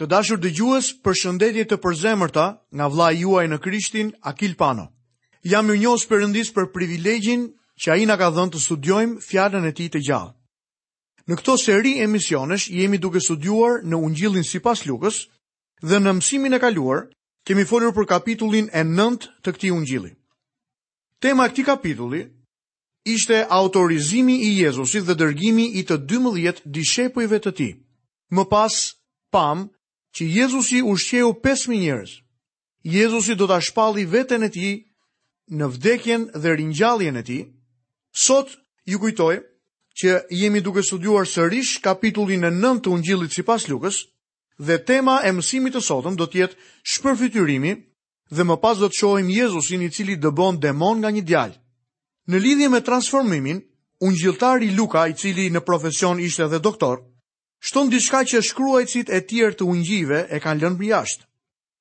Të dashur dëgjues, përshëndetje të përzemërta nga vëllai juaj në Krishtin, Akil Pano. Jam mirënjohës Perëndisë për privilegjin që ai na ka dhënë të studiojmë fjalën e tij të gjallë. Në këto seri emisionesh jemi duke studiuar në Ungjillin sipas Lukës dhe në mësimin e kaluar kemi folur për kapitullin e 9 të këtij ungjilli. Tema e këtij kapitulli Ishte autorizimi i Jezusit dhe dërgimi i të dymbëdhjetë dishepujve të tij. Më pas, pamë që Jezusi ushqeu pesë mijë njerëz. Jezusi do ta shpallë veten e tij në vdekjen dhe ringjalljen e tij. Sot ju kujtoj që jemi duke studiuar sërish kapitullin e nëntë të Ungjillit sipas Lukës dhe tema e mësimit të sotëm do të jetë shpërfytyrimi dhe më pas do të shohim Jezusin i cili dëbon demonë nga një djalë. Në lidhje me transformimin, ungjilltari Luka, i cili në profesion ishte dhe doktor, shton diçka që shkruajtësit e tjerë të ungjijve e kanë lënë mënjanë jashtë.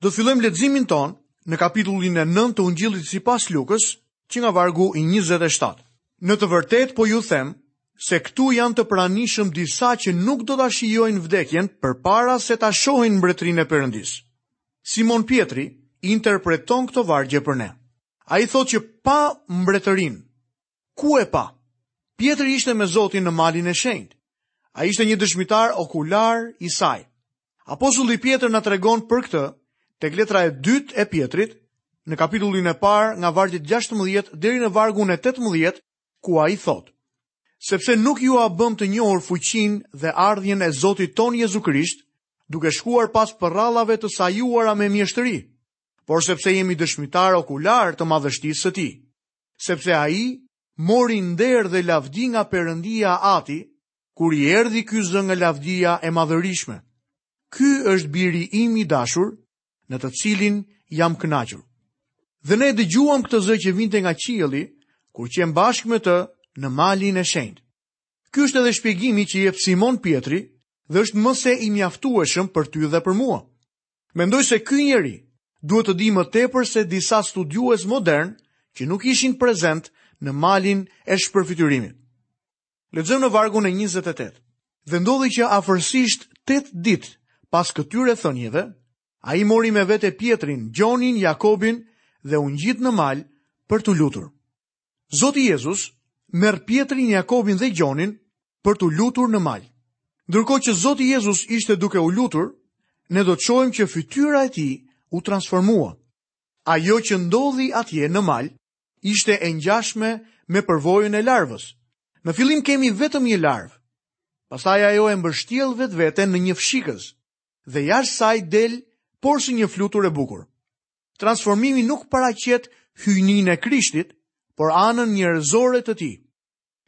Do të fillojmë leximin tonë në kapitullin e 9 të ungjillit sipas Lukës, që nga vargu i 27. Në të vërtetë po ju them se këtu janë të pranishëm disa që nuk do ta shijojnë vdekjen përpara se ta shohin mbretërinë e Perëndisë. Simon Pjetri i interpreton këto vargje për ne. Ai thotë që pa mbretërinë. Ku e pa? Pjetri ishte me Zotin në malin e shenjtë. Ai ishte një dëshmitar okular i saj. Apostulli Pjetër na tregon për këtë tek letra e dytë e Pjetrit, në kapitullin e parë nga vargjet 16 deri në vargun e 18, ku ai thotë, Sepse nuk jua bëmë të njohur fuqinë dhe ardhjen e Zotit tonë Jezu Krisht, duke shkuar pas përrallave të sajuara me mjeshtëri, por sepse jemi dëshmitarë okularë të madhështisë së tij, sepse ai mori nder dhe lavdi nga Perëndia Ati, kur i erdhi ky zë nga lavdia e madhërishme. Ky është biri im i dashur, në të cilin jam kënaqur. Dhe ne e dëgjuam këtë zë që vinte nga qielli, kur qemë bashkë me të në malin e shenjtë. Ky është edhe shpjegimi që jep Simon Pjetri dhe është më se i mjaftueshëm për ty dhe për mua. Mendoj se ky njeri duhet të dijë më tepër se disa studiues modernë që nuk ishin prezent në malin e shpërfytyrimit. Lexojmë në vargun e 28. Dhe ndodhi që afërsisht 8 ditë pas këtyre thënieve, ai mori me vete Pjetrin, Gjonin, Jakobin dhe u ngjit në mal për t'u lutur. Zoti Jezus merr Pjetrin, Jakobin dhe Gjonin për t'u lutur në mal. Ndërkohë që Zoti Jezus ishte duke u lutur, ne do të shohim që fytyra e tij u transformua. Ajo që ndodhi atje në mal ishte e ngjashme me përvojën e larvës. Në fillim kemi vetëm një larvë. Pastaj ajo e mbështjell vetveten në një fshikës dhe jashtë saj del porsi një flutur e bukur. Transformimi nuk paraqet hyjninë e Krishtit, por anën njerëzore të tij.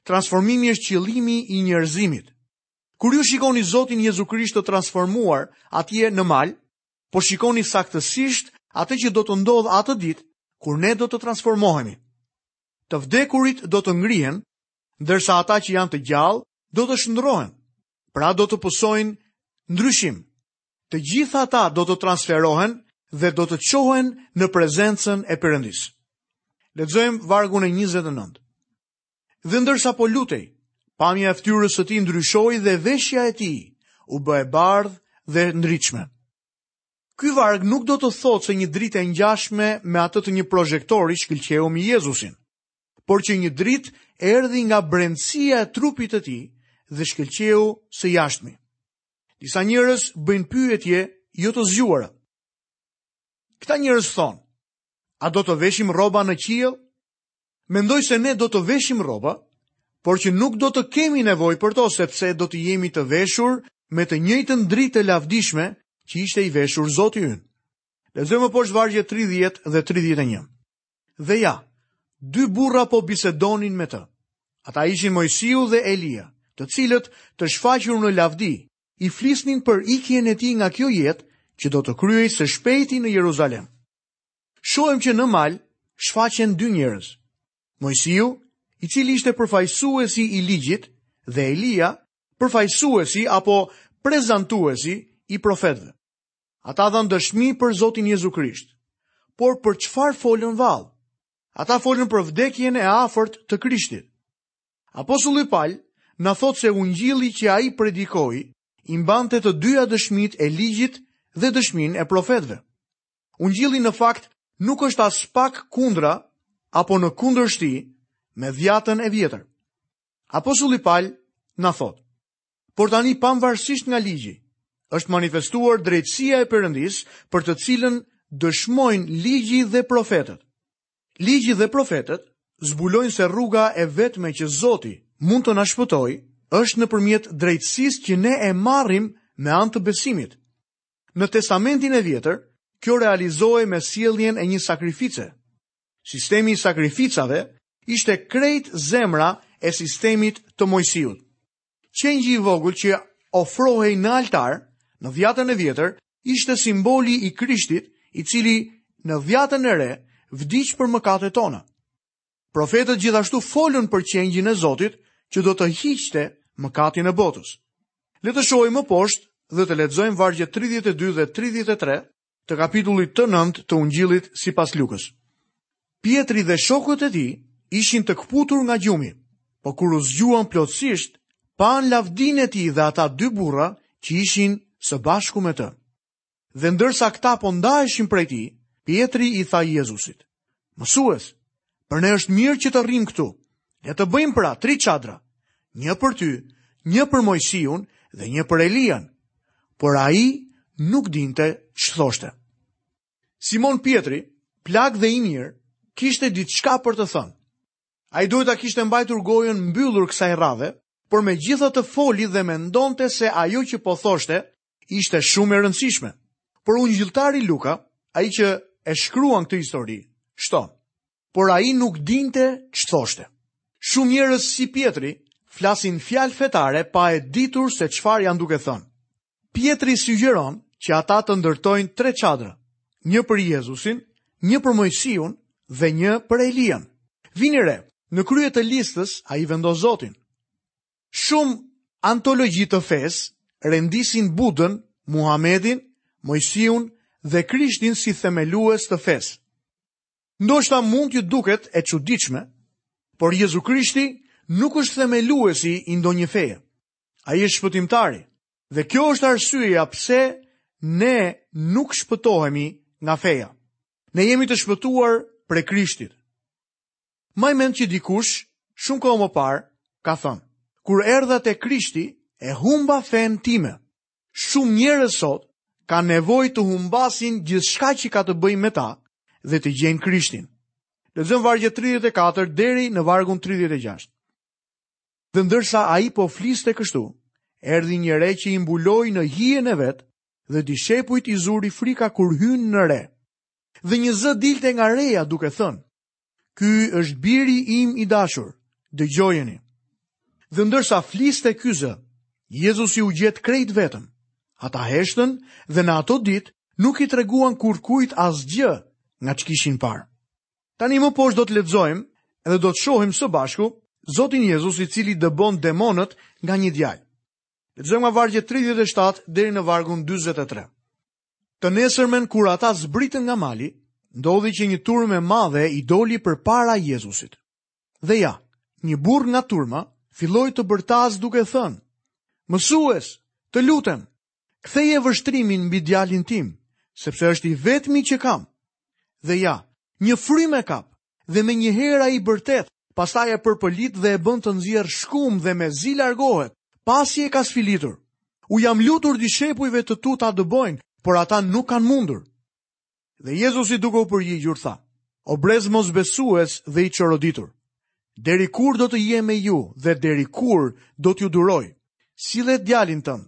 Transformimi është qëllimi i njerëzimit. Kur ju shikoni Zotin Jezu Krisht të transformuar atje në mal, po shikoni saktësisht atë që do të ndodhë atë ditë kur ne do të transformohemi. Të vdekurit do të ngrihen, ndërsa ata që janë të gjallë do të shndërrohen, pra do të pësojnë ndryshim. Të gjithë ata do të transferohen dhe do të çohen në prezencën e Perëndisë. Lexojmë vargun e 29. Dhe ndërsa po lutej, pamja e fytyrës së tij ndryshoi dhe veshja e tij u bë e bardhë dhe e ndritshme. Ky varg nuk do të thotë se një dritë e ngjashme me atë të një projektori shkëlqeu mbi Jezusin, por që një dritë erdhi nga brendësia e trupit të tij dhe shkëlqeu së jashtmi. Disa njerëz bëjnë pyetje jo të zgjuara. Këta njerëz thonë: A do të veshim rroba në qiell? Mendoj se ne do të veshim rroba, por që nuk do të kemi nevojë për to sepse do të jemi të veshur me të njëjtën dritë të lavdishme që ishte i veshur Zoti ynë. Lexojmë poshtë vargjet 30 dhe 31. Dhe ja, dy burra po bisedonin me të. Ata ishin Mojsiu dhe Elia, të cilët të shfaqur në lavdi, i flisnin për ikjen e tij nga kjo jetë që do të kryhej së shpejti në Jeruzalem. shohim që në mal shfaqen dy njerëz. Mojsiu, i cili ishte përfaqësuesi i ligjit dhe Elia, përfaqësuesi apo prezantuesi i profetëve. Ata dhanë dëshmi për Zotin Jezu Krisht. Por për çfarë folën vallë? Ata folën për vdekjen e afërt të Krishtit. Apostulli Pal na thotë se ungjilli që ai predikoi, i mbante të dyja dëshmitë e ligjit dhe dëshminë e profetëve. Ungjilli në fakt nuk është aspak kundra apo në kundërshtim me Dhiatën e vjetër. Apostulli Pal na thotë: "Por tani pavarësisht nga ligji, është manifestuar drejtësia e Perëndisë, për të cilën dëshmojnë ligji dhe profetët. Ligji dhe profetët zbulojnë se rruga e vetme që Zoti mund të na shpëtojë është nëpërmjet drejtësisë që ne e marrim me anë të besimit. Në Testamentin e Vjetër, kjo realizohej me sjelljen e një sakrifice. Sistemi i sakrificave ishte krejt zemra e sistemit të Moisiut. Qengji i vogël që ofrohej në altar në Dhjatën e Vjetër ishte simboli i Krishtit, i cili në Dhjatën e Re vdiq për mëkatet tona. Profetët gjithashtu folën për qengjin e Zotit që do të hiqte mëkatin e botës. Le të shohim më poshtë dhe të lexojmë vargjet 32 dhe 33 të kapitullit të 9 të Ungjillit sipas Lukës. Pjetri dhe shokët e tij ishin të këputur nga gjumi, po kur u zgjuan plotësisht, panë lavdinë e tij dhe ata dy burra që ishin së bashku me të. Dhe ndërsa këta po ndaheshin prej tij, Pjetri i tha Jezusit, Mësues, për ne është mirë që të rrimë këtu, le të bëjmë pra tri çadra, një për ty, një për Moisiun dhe një për Elian, por ai nuk dinte ç'thoshte. Simon Pjetri, plak dhe i mirë, kishte diçka për të thënë. Ai duhet ta kishte mbajtur gojën mbyllur kësaj radhe, por megjithatë foli dhe mendonte se ajo që po thoshte, ishte shumë e rëndësishme. Por ungjilltari Luka, ai që e shkruan këtë histori, shton. Por ai nuk dinte ç'thoshte. Shumë njerëz si Pjetri flasin fjalë fetare pa e ditur se çfarë janë duke thënë. Pjetri sugjeron që ata të ndërtojnë tre çadra, një për Jezusin, një për Moisiun dhe një për Elian. Vini re, në krye të listës ai vendos Zotin. Shumë antologji të fesë rendisin Budën, Muhamedin, Moisiun dhe Krishtin si themelues të fesë. Ndoshta mund t'ju duket e çuditshme, por Jezu Krishti nuk është themeluesi i ndonjë feje. Ai është shpëtimtari dhe kjo është arsyeja pse ne nuk shpëtohemi nga feja. Ne jemi të shpëtuar prej Krishtit. Mbaj mend që dikush, shumë kohë më parë, ka thënë, kur erdha te Krishti, e humba fenë time. Shumë njerëz sot kanë nevojë të humbasin gjithçka që ka të bëjë me ta dhe të gjejnë Krishtin. Lexojmë vargjet 34 deri në vargun 36. Dhe ndërsa ai po fliste kështu, erdhi një re që i mbuloi në hijen e vet dhe dishepujt i zuri frika kur hynë në re. Dhe një zë dilte nga reja duke thënë, Ky është biri im i dashur, dëgjojeni. Dhe ndërsa fliste ky zë, Jezusi u gjet krejt vetëm. Ata heshtën dhe në ato ditë nuk i treguan kurrkujt asgjë nga ç'kishin parë. Tani më poshtë do të lexojmë edhe do të shohim së bashku Zotin Jezus i cili dëbon demonët nga një djalë. Lexojmë nga vargu 37 deri në vargun 43. Të nesërmen kur ata zbritën nga mali, ndodhi që një turmë e madhe i doli përpara Jezusit. Dhe ja, një burrë nga turma filloi të bërtasë duke thënë: "Mësues, të lutem, ktheje vështrimin mbi djalin tim, sepse është i vetmi që kam." Dhe ja, një frymë e kap, dhe menjëherë ai bërtet, pastaj e përpëlit dhe e bën të nxjerrë shkumë dhe mezi largohet, pasi e ka sfilitur. U jam lutur dishepujve të tu ta dëbojnë, por ata nuk kanë mundur. Dhe Jezusi duke u përgjigjur tha, O brez mosbesues dhe i çoroditur, deri kur do të jem me ju dhe deri kur do t'ju duroj, sille djalin tënd,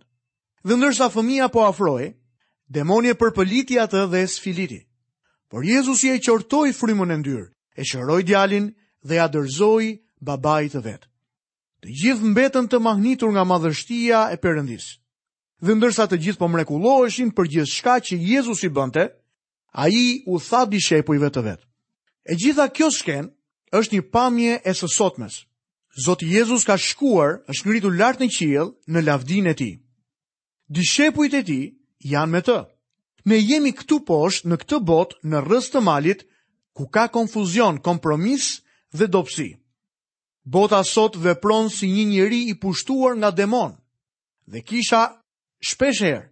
Dhe ndërsa fëmija po afrohej, demoni e përpëliti atë dhe e sfiliti. Por Jezusi e qortoi frymën e ndyrë, e shëroi djalin dhe ia dorëzoi babait të vet. Të gjithë mbetën të mahnitur nga madhështia e Perëndisë. Dhe ndërsa të gjithë po mrekulloheshin për gjithçka që Jezusi bënte, Ai u tha dishepujve të vet. E gjitha kjo skenë është një pamje e së sotmes. Zoti Jezus ka shkuar, është ngritur lart në qiell në lavdinë e tij. Dishepujt e tij janë me të. Ne jemi këtu poshtë në këtë botë në rrëzë të malit, ku ka konfuzion, kompromis dhe dobësi. Bota sot vepron si një njeri i pushtuar nga demonë, dhe kisha shpeshherë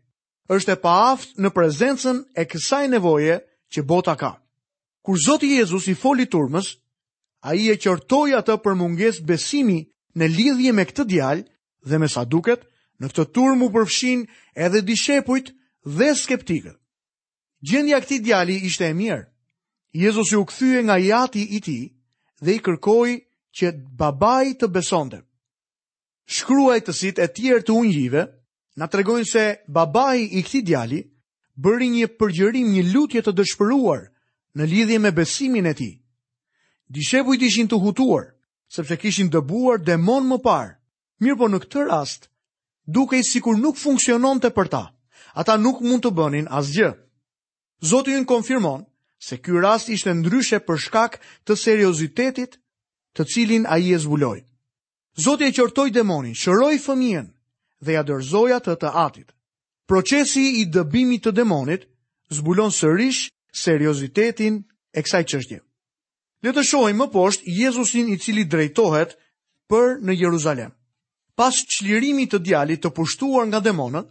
është e paaftë në prezencën e kësaj nevoje që bota ka. Kur Zoti Jezus i foli turmës, ai e qortoi atë për mungesë besimi në lidhje me këtë djalë dhe me sa duket, në këtë turmë u përfshinë edhe dishepujt dhe skeptikët. Gjendja e këtij djali ishte e mjerë. Jezusi u kthye nga i ati i tij dhe i kërkoi që babai të besonte. Shkruajtësit e tjerë të Ungjijve na tregojnë se babai i këtij djali bëri një përgjërim, një lutje të dëshpëruar në lidhje me besimin e tij. Dishepujt ishin të hutuar, sepse kishin dëbuar demonë më parë, mirëpo në këtë rast, dukej sikur nuk funksiononte për ta, ata nuk mund të bënin asgjë. Zoti ynë konfirmon se ky rast ishte ndryshe për shkak të seriozitetit të cilin ai e zbuloi. Zoti e qortoi demonin, shëroi fëmijën dhe ia dorëzoi atë të Atit. Procesi i dëbimit të demonit zbulon sërish seriozitetin e kësaj çështje. Le të shohim më poshtë Jezusin i cili drejtohet për në Jeruzalem. Pas çlirimit të djalit të pushtuar nga demonët,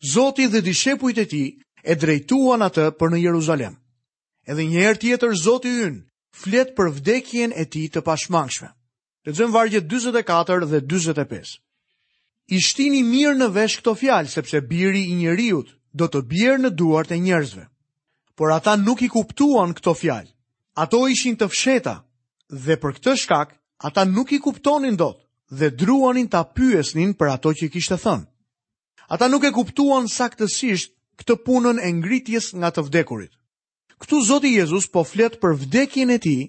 Zoti dhe dishepujt e tij e drejtuan atë për në Jeruzalem. Edhe një herë tjetër Zoti ynë flet për vdekjen e tij të pashmangshme. Lexojmë vargjet 44 dhe 45. I shtini mirë në vesh këto fjalë, sepse biri i njeriut do të bjerë në duart e njerëzve. Por ata nuk i kuptuan këto fjalë. Ato ishin të fshehta dhe për këtë shkak ata nuk i kuptonin dot dhe druanin ta pyesnin për ato që kishte thënë. Ata nuk e kuptuan saktësisht këtë punën e ngritjes nga të vdekurit. Këtu Zoti Jezus po flet për vdekjen e tij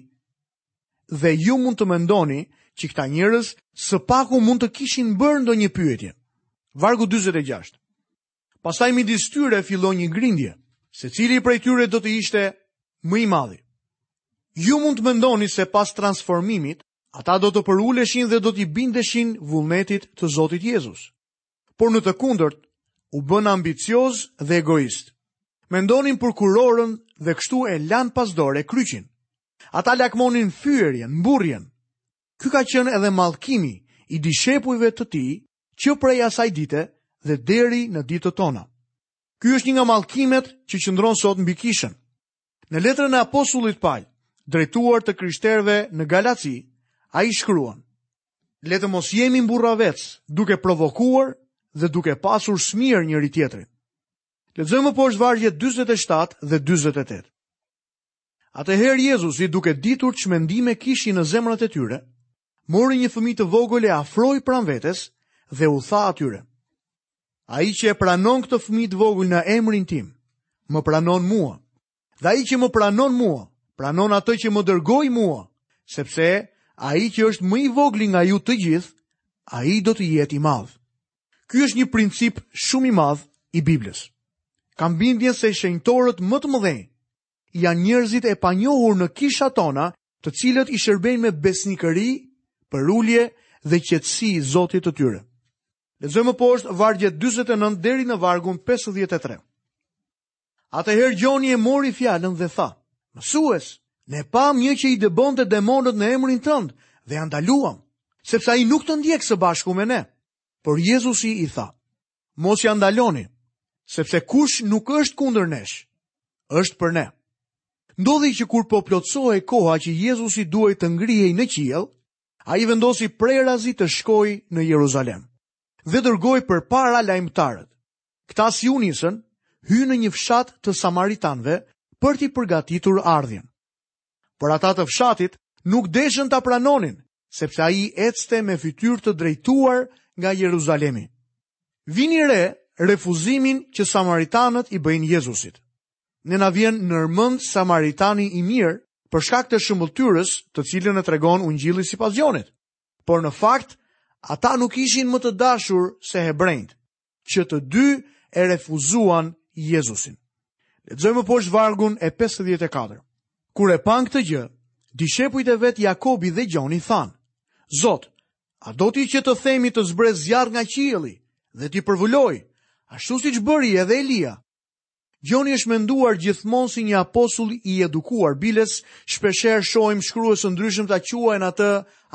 dhe ju mund të mendoni që këta njerëz së paku mund të kishin bërë ndonjë pyetje. Vargu 46. Pastaj midis tyre filloi një grindje, se cili prej tyre do të ishte më i madhi. Ju mund të mendoni se pas transformimit, ata do të përuleshin dhe do t'i bindeshin vullnetit të Zotit Jezus. por në të kundërt, u bënë ambiciozë dhe egoistë. Mendonin për kurorën dhe kështu e lanë pas dore kryqin. Ata lakmonin fyerjen, mburrjen. Ky ka qenë edhe mallkimi i dishepujve të tij që prej asaj dite dhe deri në ditët tona. Ky është një nga mallkimet që qëndron sot mbi kishën. Në letrën e apostullit Pal, drejtuar të krishterëve në Galaci, ai shkruan: Le të mos jemi mburravecë, duke provokuar dhe duke pasur smirë njëri-tjetrin. Lexojmë më poshtë vargjet 47 dhe 48. Atëherë Jezusi, duke ditur ç'mendime kishin në zemrat e tyre, mori një fëmijë të vogël, e afroi pranë vetes dhe u tha atyre, Ai që e pranon këtë fëmijë të vogël në emrin tim, më pranon mua, dhe ai që më pranon mua, pranon atë që më dërgoi mua, sepse ai që është më i vogli nga ju të gjithë, ai do të jetë i madh. Ky është një princip shumë i madh i Biblës. Kam bindjen se shenjtorët më të mëdhenj janë njerëzit e panjohur në kishat tona, të cilët i shërbejnë me besnikëri, përulje dhe qetësi Zotit të tyre. Lexojmë më poshtë vargjet 49 deri në vargun 53. Atëherë Gjoni e mori fjalën dhe tha, Mësues, ne pamë një që i dëbonte demonët në emrin tënd dhe ia ndaluam, sepse ai nuk të ndjek së bashku me ne. Por Jezusi i tha, Mos ia ndaloni, sepse kush nuk është kundër nesh, është për ne. Ndodhi që kur po plotësohej koha që Jezusi duhej të ngrihej në qiell, ai vendosi prerazi të shkojë në Jeruzalem dhe dërgoi përpara lajmëtarët. Këta si u nisën, hynë në një fshat të Samaritanve për t'i përgatitur ardhjen. Por ata të fshatit nuk deshën ta pranonin, sepse ai ecte me fytyrë të drejtuar nga Jeruzalemi. Vini re refuzimin që samaritanët i bëjnë Jezusit. Ne na vjen ndërmend samaritani i mirë për shkak të shëmbëlltyrës të cilën e tregon ungjilli sipas Gjonit. Por në fakt, ata nuk ishin më të dashur se hebrenjtë, që të dy e refuzuan Jezusin. Lexojmë më poshtë vargun e 54. Kur e panë këtë gjë, dishepujt e vet Jakobi dhe Gjoni thanë: Zot, a do ti që të themi të zbresë zjarr nga qielli dhe t'i përvëlojë, ashtu siç bëri edhe Elia? Gjoni është menduar gjithmonë si një apostull i edukuar, biles shpeshherë shohim shkrues të ndryshëm ta quajnë atë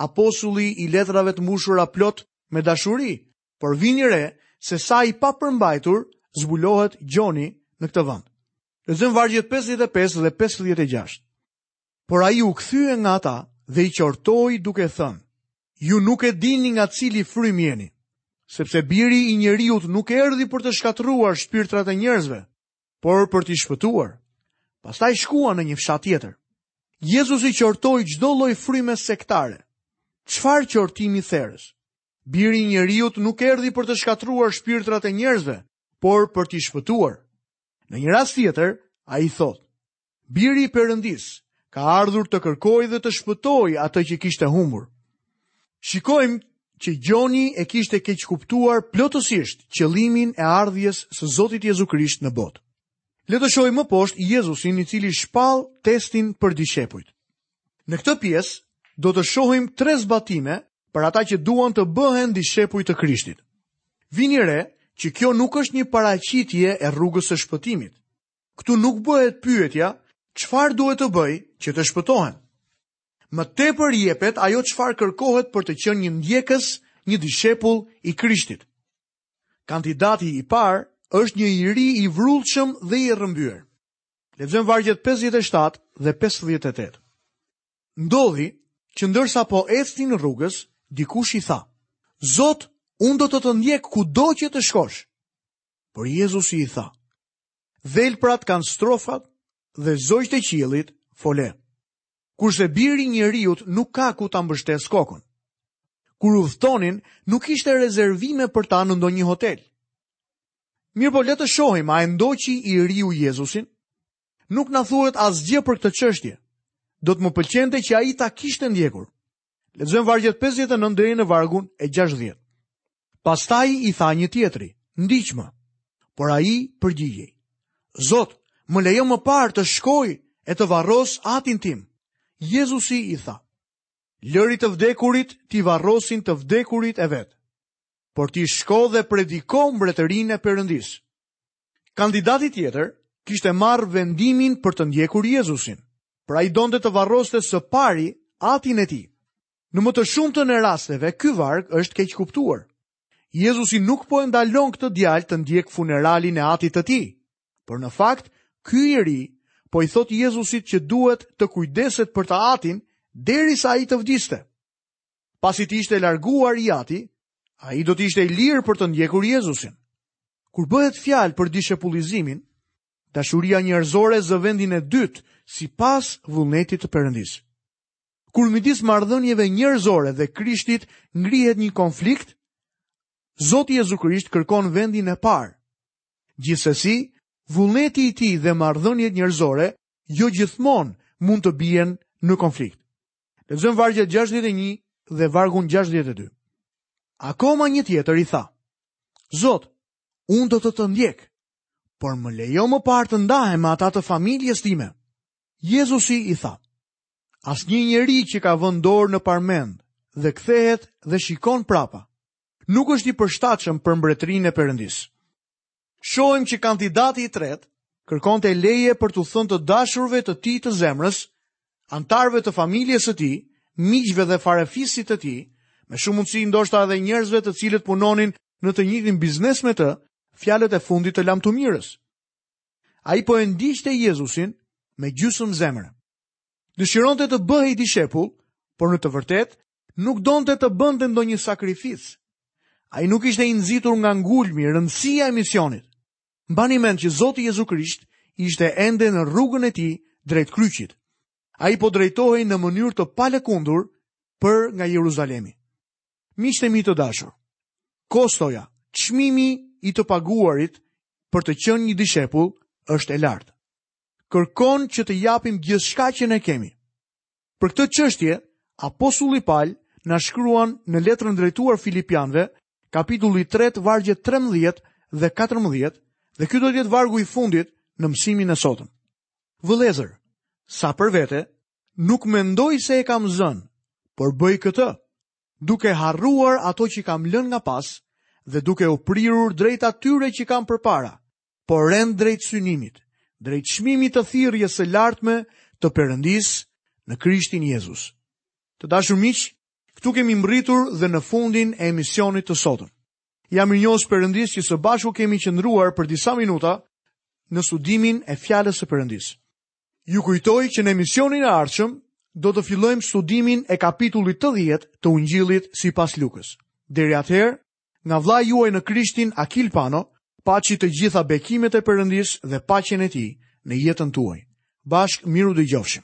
apostulli i letrave të mbushura plot me dashuri, por vini re se sa i papërmbajtur zbulohet Gjoni në këtë vend. Lexojmë vargjet 55 dhe 56. Por ai u kthye nga ata dhe i qortoi duke thënë, ju nuk e dini nga cili frymë jeni, sepse biri i njeriut nuk erdhi për të shkatërruar shpirtrat e njerëzve, por për t'i shpëtuar. Pastaj shkuan në një fshat tjetër. Jezusi qortoi çdo lloj fryme sektare. Çfarë qortimi therës? Biri i njeriut nuk erdhi për të shkatërruar shpirtrat e njerëzve, por për t'i shpëtuar. Në një rast tjetër, ai thotë, Biri i Perëndisë ka ardhur të kërkojë dhe të shpëtojë atë që kishte humbur. Shikojmë që Gjoni e kishte keqkuptuar plotësisht qëllimin e ardhjes së Zotit Jezu Krisht në botë. Le të shohim më poshtë Jezusin i cili shpall testin për dishepujt. Në këtë pjesë do të shohim tre zbatime për ata që duan të bëhen dishepuj të Krishtit. Vini re që kjo nuk është një paraqitje e rrugës së shpëtimit. Këtu nuk bëhet pyetja çfarë duhet të bëj që të shpëtohem. Më tepër jepet ajo çfarë kërkohet për të qenë një ndjekës, një dishepull i Krishtit. Kandidati i parë është një i ri i vrullshëm dhe i rrëmbyer. Lexojmë vargjet 57 dhe 58. Ndodhi që ndërsa po ecnin rrugës, dikush i tha, Zot, unë do të të ndjek kudo që të shkosh. Por Jezusi i tha, Dhelprat kanë strofat dhe zogjtë e qiellit fole. Kurse biri i njeriut nuk ka ku ta mbështesë kokën. Kur udhëtonin, nuk kishte rezervime për ta në ndonjë hotel. Mirëpo le të shohim, a e ndoqi i riu Jezusin? Nuk na thuhet asgjë për këtë çështje. Do të më pëlqente që ai ta kishte ndjekur. Lexojmë vargjet 59 deri në vargun e 60. Pastaj i tha një tjetri, ndiqmë. Por ai përgjigjej. Zot, më lejo më parë të shkoj e të varros atin tim. Jezusi i tha, lëri të vdekurit t'i varrosin të vdekurit e vet. por ti shko dhe prediko mbretërinë e Perëndisë. Kandidati tjetër kishte marrë vendimin për të ndjekur Jezusin, por ai donte të varroste së pari atin e tij. Në më të shumtën e rasteve, ky varg është keqkuptuar. Jezusi nuk po e ndalon këtë djalë të ndjekë funeralin e atit të tij, por në fakt, ky i ri po i thotë Jezusit që duhet të kujdesej për të atin derisa ai të vdiste. Pasi të ishte larguar i ati, ai do të ishte i lirë për të ndjekur Jezusin. Kur bëhet fjalë për dishepullizimin, dashuria njerëzore zë vendin e dytë sipas vullnetit të Perëndisë. Kur midis marrëdhënieve njerëzore dhe Krishtit ngrihet një konflikt, Zoti Jezu Krisht kërkon vendin e parë. Gjithsesi, vullneti i tij dhe marrëdhëniet njerëzore jo gjithmonë mund të bien në konflikt. Lexojmë vargjet 61 dhe vargun 62. Akoma një tjetër i tha: Zot, unë do të të ndjek, por më lejo më parë të ndahem me ata të familjes time. Jezusi i tha: Asnjë njeri që ka vënë dorë në parmend dhe kthehet dhe shikon prapa, nuk është i përshtatshëm për mbretërinë e Perëndisë. Shohim që kandidati i tretë kërkonte leje për t'u thënë të dashurve të tij të zemrës, anëtarëve të familjes së tij, miqve dhe farefisit të tij, me shumë mundësi ndoshta edhe njerëzve të cilët punonin në të njëjtin biznes me të, fjalët e fundit të lamtumirës. Ai po e ndiqte Jezusin me gjysmë zemre. Dëshironte të bëhej dishepull, por në të vërtetë nuk donte të bënte ndonjë sakrificë. Ai nuk ishte i nxitur nga ngulmi, rëndësia e misionit. Mbani mend që Zoti Jezu Krisht ishte ende në rrugën e tij drejt kryqit. Ai po drejtohej në mënyrë të palëkundur për nga Jeruzalemi. Miqtë mi të dashur, kostoja, çmimi i të paguarit për të qenë një dishepull është e lartë. Kërkon që të japim gjithçka që ne kemi. Për këtë çështje, apostulli Pal na shkruan në letrën drejtuar Filipianëve, kapitulli 3, vargjet 13 dhe 14, dhe ky do të jetë vargu i fundit në mësimin e sotëm. Vëllezër, sa për vete, nuk mendoj se e kam zënë, por bëj këtë, duke harruar ato që kam lënë nga pas dhe duke u prirur drejt atyre që kam përpara, po rend drejt synimit, drejt çmimit të thirrjes së lartme të Perëndisë në Krishtin Jezus. Të dashur miq, këtu kemi mbërritur dhe në fundin e emisionit të sotëm. Jam mirënjohës Perëndisë që së bashku kemi qëndruar për disa minuta në studimin e fjalës së Perëndisë. Ju kujtoj që në emisionin e ardhshëm do të fillojmë studimin e kapitullit të 10 të Ungjillit sipas Lukës. Deri atëherë, Nga vëllai juaj në Krishtin Akil Pano, paçi të gjitha bekimet e Perëndisë dhe paqen e tij në jetën tuaj. Bashkë mirudëgjofshim.